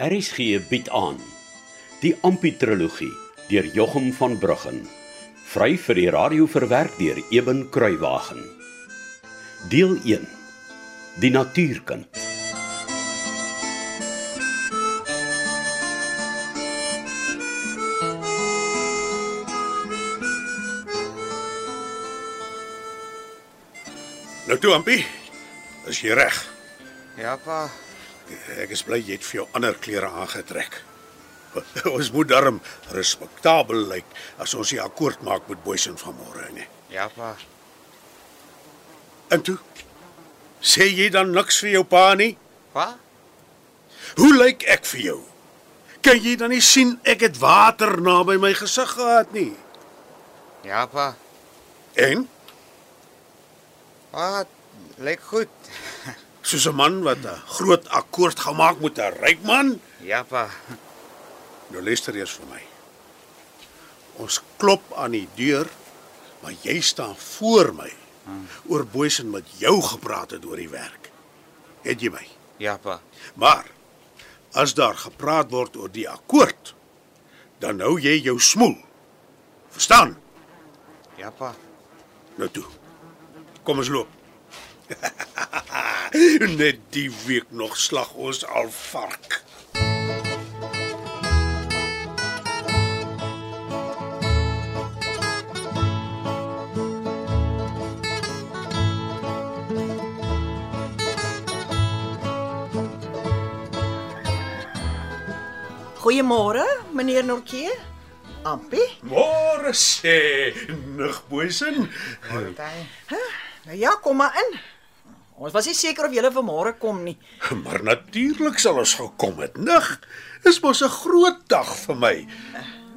RSG bied aan die Amputrologie deur Jochum van Bruggen vry vir die radio verwerk deur Eben Kruiwagen deel 1 die natuurkind Nou toe, Ampie. Is jy reg? Ja, pa. Ek is bly jy het vir jou ander klere aangetrek. Ons moet darm respektabel lyk as ons die akkoord maak met Boysen van môre nie. Ja, pa. En toe sê jy dan niks vir jou pa nie? Pa? Hoe lyk ek vir jou? Kan jy dan nie sien ek het water naby my gesig gehad nie? Ja, pa. En Pa, lyk goed. Soos 'n man wat 'n groot akkoord gemaak met 'n ryk man, Ja, pa. Nou luister eers vir my. Ons klop aan die deur, maar jy staan voor my. Oor Boysen met jou gepraat het oor die werk. Het jy my? Ja, pa. Maar as daar gepraat word oor die akkoord, dan hou jy jou smoel. Verstaan? Ja, pa. Nou toe. Kom ons loop. Net die week nog slag ons al vark. Goeiemôre, meneer Nortjie. Ampie? Môre sê nig Boysen. Party. Nou ja, kom maar in. Ons was nie seker of julle vanmôre kom nie. Maar natuurlik sal ons gekom het. Nig is mos 'n groot dag vir my.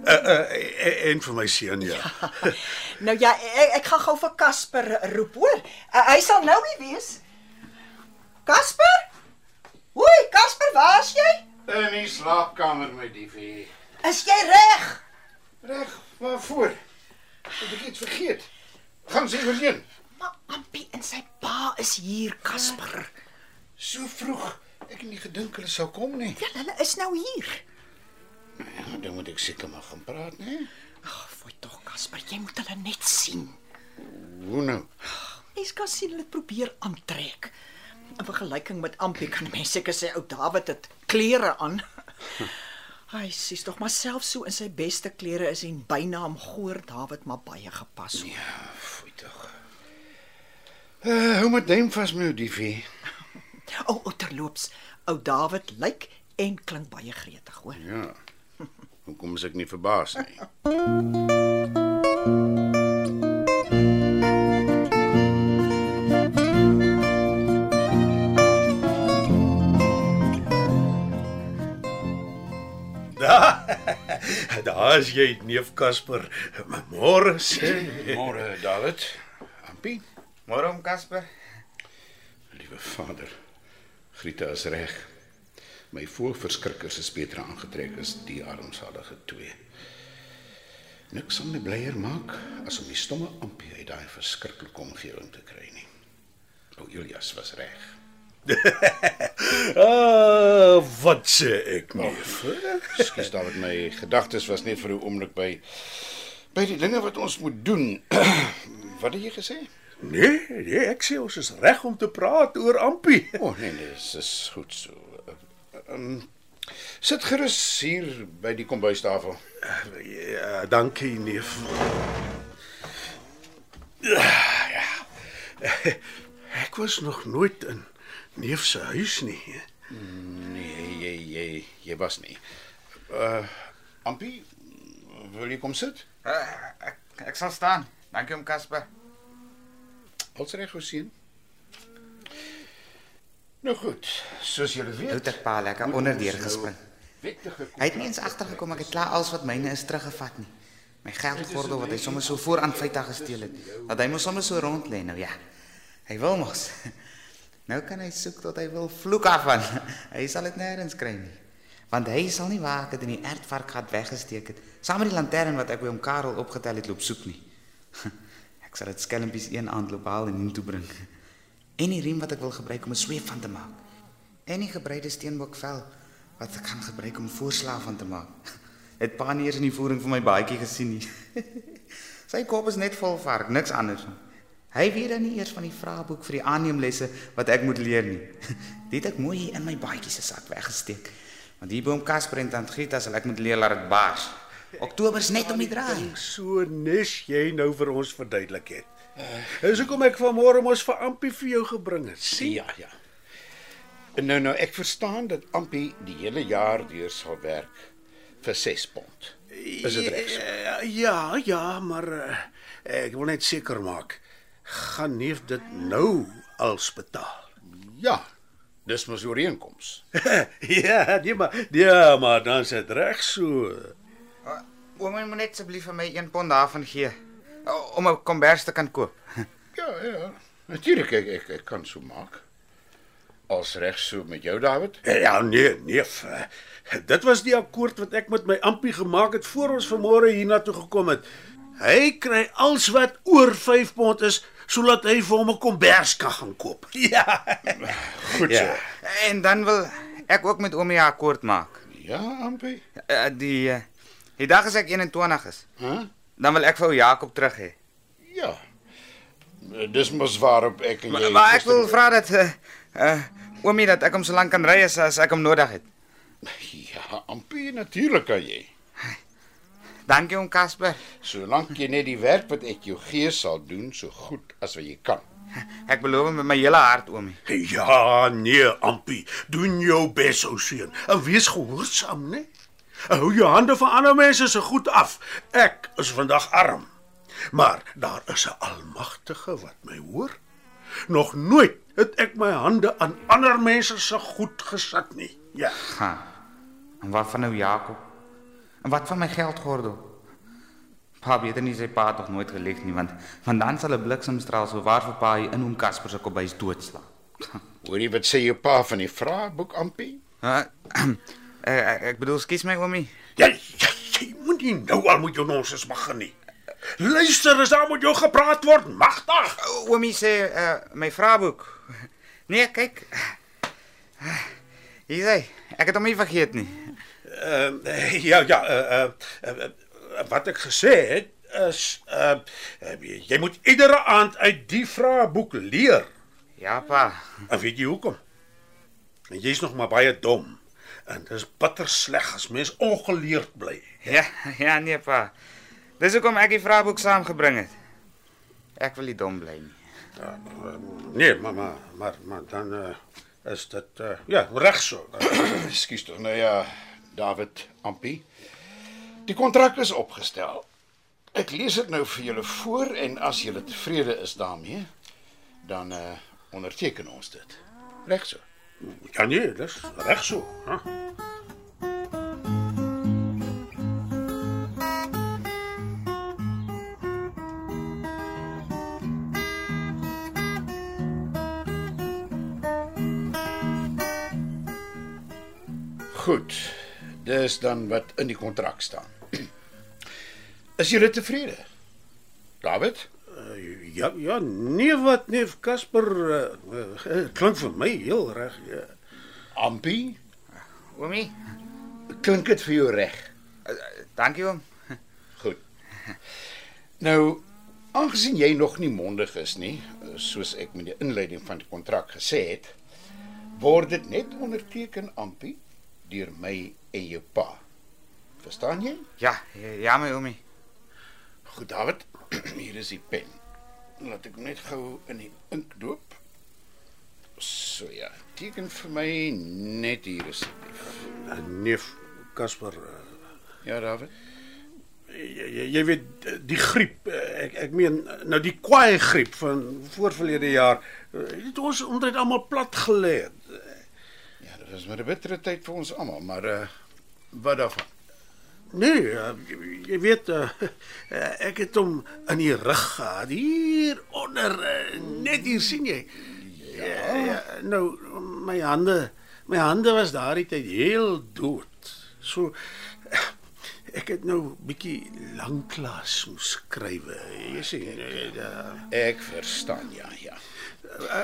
Uh, uh, en vir my seun ja. Nou ja, ek, ek gaan gou vir Casper roep, hoor. Uh, hy sal nou hier wees. Casper? Hoi, Casper, waar's jy? In die slaapkamer my diefie. Is jy reg? Reg, waarvoor? Het ek iets vergeet? Gaan sy verheen. Maar Ampie en sy pa is hier, Casper. So vroeg. Ek het nie gedink hulle sou kom nie. Ja, hulle is nou hier. Ja, dan moet ek seker maar gaan praat, né? Ag, fooi tog, Casper, jy moet hulle net sien. Hoe nou? Mens kan sien hulle probeer aantrek. In vergelyking met Ampie kan mense seker sê ou Dawid het klere aan. Hy sies tog maar self so in sy beste klere is en bynaam Goor Dawid maar baie gepas. hoor. Ja, fooi tog. Uh, hou my duim vas my diefie. O, oh, terloops, ou Dawid lyk en klink baie gretig, hoor. Ja. Hoekom is ek nie verbaas nie? Daar is jy, neef Casper. Môre sê. Môre, David. Ampie, Môre om Casper. liewe Vader. Griete is reg. My voorverskrikkers is beter aangetrek as die armsalige twee. Niks sal my blyer maak as om die stomme Ampie uit daai verskriklike omgewing te kry nie. O, Julius was reg. Ah, wat sê ek, neef? Skus David, my gedagtes was net vir 'n oomblik by by die dinge wat ons moet doen. wat het jy gesê? Nee, nee, ek sê ons is reg om te praat oor Ampie. O, oh, nee, nee, dis is goed so. Um, sit gerus hier by die kombuistafel. Ja, dankie, neef. Ja. Ek was nog nooit in neef se huis nie. Nee, jy jy jy was nie. Uh Ampie, wil jy kom sit? Uh, ek ek sal staan. Dankie om Casper. Als reg gesien. Nou goed, soos julle weet, het ek pa lekker onder deur gespring. wettige Hy het nie eens agtergekom ek het klaar alles wat myne is teruggevat nie. My geldgordel wat hy sommer so voor aan feite gesteel het. Dat hy mos sommer so rond lê nou ja. Hy wil mos. Nou kan hy soek tot hy wil vloek af van. Hy sal dit nêrens kry nie. Want hy sal nie waar ek dit in die ertvarkgat weggesteek het. Saam met die lantern wat ek by hom Karel opgetel het loop soek nie. Sal dit skelmpies een aand loop haal en hom toe bring. En die riem wat ek wil gebruik om 'n sweep van te maak. En die gebreide steenbokvel wat ek kan gebruik om voorslaaf van te maak. Het pa nie eers in die voering van my baadjie gesien nie. Sy kop is net vol vark, niks anders nie. Hy weet dan nie eers van die vraeboek vir die aanneemlesse wat ek moet leer nie. Dit het ek mooi in my baadjie se sak weggesteek. Want hier boom Casper en tant Grieta sal ek moet leer laat dit baars. Oktober is net om die draai. So nes jy nou vir ons verduidelik het. Dis hoekom ek vanmôre mos vir Ampie vir jou gebring het. Sien? Ja, ja. En nou nou ek verstaan dat Ampie die hele jaar deur sal werk vir 6 pond. Is dit reg? Ja, ja, ja, maar uh, ek wil net seker maak. Gaan neef dit nou als betaal? Ja. Dis mos ooreenkoms. ja, nee maar ja, maar dan is dit reg so. Ouma moet net asseblief vir my 1 pond daarvan gee o- om 'n kombers te kan koop. Ja, ja. Natuurlik ek, ek ek kan so maak. Als reg so met jou David? Ja, nee, neef. eh, Dit was die akkoord wat ek met my Ampie gemaak het voor ons vanmôre hiernatoe gekom het. Hy kry alles wat oor 5 pond is sodat hy vir hom 'n kombers kan gaan koop. Ja. Goed so. Ja. En dan wil ek ook met oomie 'n akkoord maak. Ja, Ampie. Die die dag as ek 21 is, Hæ? dan wil ek vir ou Jakob terug hê. Ja. Dis mos waarop ek en jy Maar, maar ek wil vra dat uh, uh oomie dat ek hom so lank kan ry as, as ek hom nodig het. Ja, Ampie, natuurlik kan jy. Dankie oom Casper. Solank jy net die werk wat ek jou gee sal doen so goed as wat jy kan. Ek beloof met my hele hart oomie. Ja, nee, Ampie, doen jou bes, ou seun. En wees gehoorsaam, né? Hou jou hande van ander mense se goed af. Ek is vandag arm. Maar daar is 'n almagtige wat my hoor. Nog nooit het ek my hande aan ander mense se goed gesit nie. Ja. Ha. En wat van ou Jakob? En wat van my geldgordel? Pa weet nie sy pa het nog nooit gelieg nie want want dan sal 'n bliksemstraal so waar vir pa hier in oom Casper se kombuis doodslaan. Hoorie wat sê jou pa van die vraeboek Ampie? Uh, ek, ek bedoel, skus my oomie. Jy jy, jy moenie nou al met jou nonsens begin nie. Luister, as daar met jou gepraat word, magtig. Oomie sê uh, my vraeboek. Nee, kyk. Hier sê, ek het hom nie vergeet nie. Uh, ja ja, uh, uh, uh, wat ek gesê het is uh, uh, jy moet iedere aand uit die vraeboek leer. Ja, pa. En weet jy hoekom? En jy's nog maar baie dom. En dis bitter sleg as mens ongeleerd bly. Ja, ja nee, pa. Dis hoekom ek die vraeboek saamgebring het. Ek wil nie dom bly nie. Nee, maar maar maar, maar dan uh, is dit uh, ja, reg so. Ekskuus tog. Nou ja, David Ampie. Die kontrak is opgestel. Ek lees dit nou vir julle voor en as julle tevrede is daarmee, dan uh onderteken ons dit. Reg so. Ja nee, dis reg so. Huh? Goed. Dis dan wat in die kontrak staan. Is julle tevrede? David? Ja ja, nee wat neef Casper uh, uh, klink vir my heel reg. Ja. Ampie? Oomie, Klink dit vir jou reg? uh, dankie oom. Goed. Nou, aangesien jy nog nie mondig is nie, soos ek met die inleiding van die kontrak gesê het, word dit net onderteken Ampie deur my en jou pa. Verstaan jy? Ja, ja my oomie. Goed, David. Hier is die pen. Laat ek net gou in die ink doop. So ja, teken vir my net hier asseblief. Uh, neef Casper uh, Ja, David. jy, jy, jy weet die griep ek ek meen nou die kwaai griep van voorverlede jaar het ons omtrent almal plat gelê. Ja, dit was maar 'n bittere tyd vir ons almal, maar uh wat daarvan? Nee, uh, jy, weet uh, uh, ek het hom in die rug gehad hier onder net hier sien jy. Ja, ja, nou my hande my hande was daardie tyd heel dood. So ek het nou bietjie lanklaas moes skrywe. Jy sien, uh, uh, Ek verstaan, ja, ja.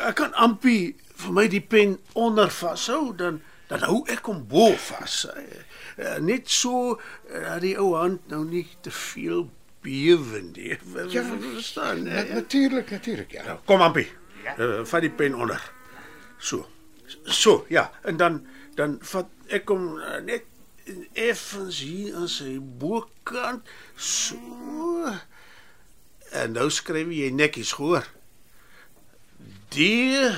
ek kan ampie vir my die pen onder vashou dan Dan hou ek hom bo vas. Eh, Net so eh, dat die ou hand nou nie te veel bewe nie. Ja, verstaan. Na, hè? natuurlik, natuurlik, ja. Ja, kom Ampie. Uh, vat die pen onder. So. So, ja, en dan dan vat ek hom uh, net effens hier aan sy bokant. So. En nou skryf jy netjies, hoor. Die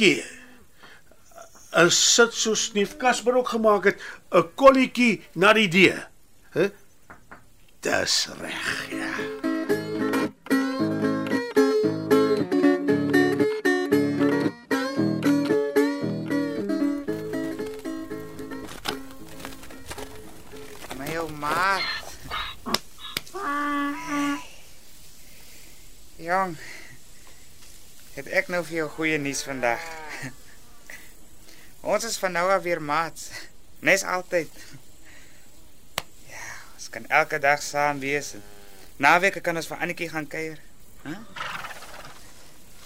Norke. As sit so sneef Casper ook gemaak het, 'n kolletjie na die D. Hè? Dis reg, ja. My ou maat. Jong. Het ek nou vir jou goeie nuus vandag. Ons is van nou af weer maats. Nes altyd. Ja, ons kan elke dag saam wees. Naweke kan ons vir Annetjie gaan kuier. Hæ?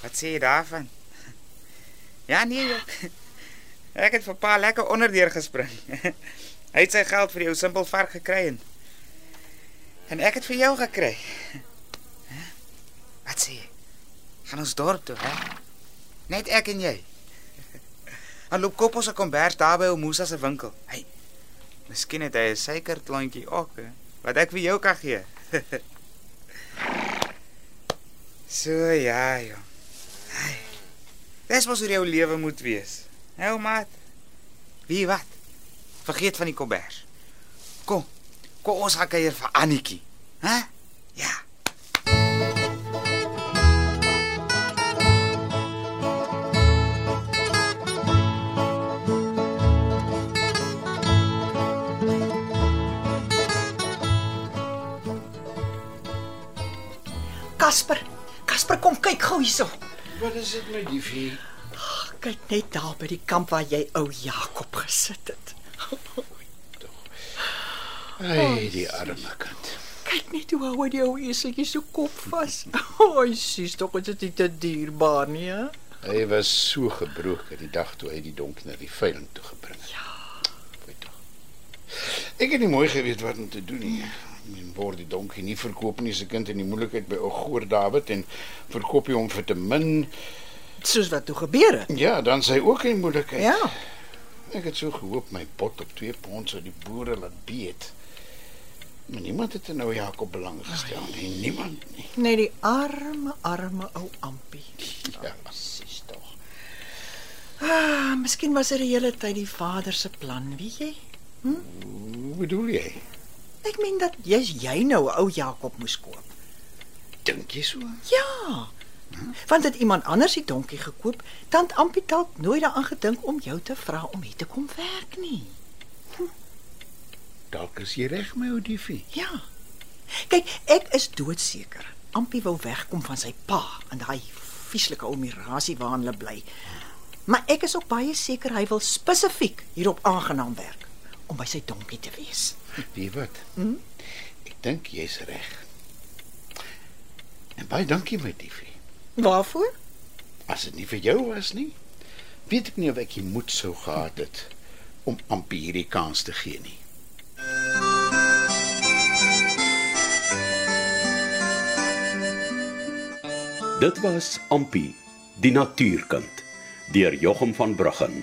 Wat sê jy daarvan? Ja nee. joh. Ek het vir pa lekker onderdeur gespring. Hy het sy geld vir jou simpel vark gekry en en ek het vir jou gekry. Hè? Wat sê jy? Gaan ons dorp toe, hè? Net ek en jy. Dan loop kop ons 'n kombers daar by ou Musa se winkel. Hey. Miskien het hy 'n suikerklontjie ook, hè, wat ek vir jou kan gee. so ja, joh. Hey. Dis mos hoe jou lewe moet wees. Nou, maat. Wie wat? Vergeet van die kombers. Kom. Kom ons gaan kuier vir Annetjie. Hæ? Ja. Casper, Casper kom kyk gou hierso. Wat is dit met die vee? Kyk net daar by die kamp waar jy ou Jakob gesit het. Ai, die arme kind. Kyk net hoe hou hy die ou eseltjie so kop vas. Hy sies tog dit is te dierbaar nie, hè? Hy was so gebroken die dag toe hy die donkie na die veiling toe gebring het. Ja. Ek het nie mooi geweet wat om te doen nie. Men word die donkie nie verkoop nie, se kind in die moeilikheid by ou Goor David en verkoop hy hom vir te min. Soos wat toe gebeur het. Ja, dan sy ook in moeilikheid. Ja. Ek het so gehoop my pot op 2 pond sou die boere laat beet. Maar niemand het in nou Jakob belang gestel nie, niemand nie. Net die arme, arme ou Ampie. Ja. Sies tog. Ah, miskien was dit die hele tyd die vader se plan, weet jy? Hoe bedoel jy? Ek meen dat jy's jy nou ou Jakob moes koop. Dink jy so? Ja. Want het iemand anders die donkie gekoop, dan Ampie dalk nooit daaraan gedink om jou te vra om hier te kom werk nie. Dalk is jy reg, my ou diefie. Ja. Kyk, ek is doodseker. Ampie wou wegkom van sy pa in daai vieslike ou mirasie waar hulle bly. Maar ek is ook baie seker hy wil spesifiek hierop aangenaam werk om by sy donkie te wees. Wie wat? Hm? Ek dink jy's reg. En baie dankie my diefie. Waarvoor? As dit nie vir jou was nie, weet ek nie of ek die moed sou gehad het om Ampie hierdie kans te gee nie. Dit was Ampi, die natuurkind, deur Jochum van Bruggen.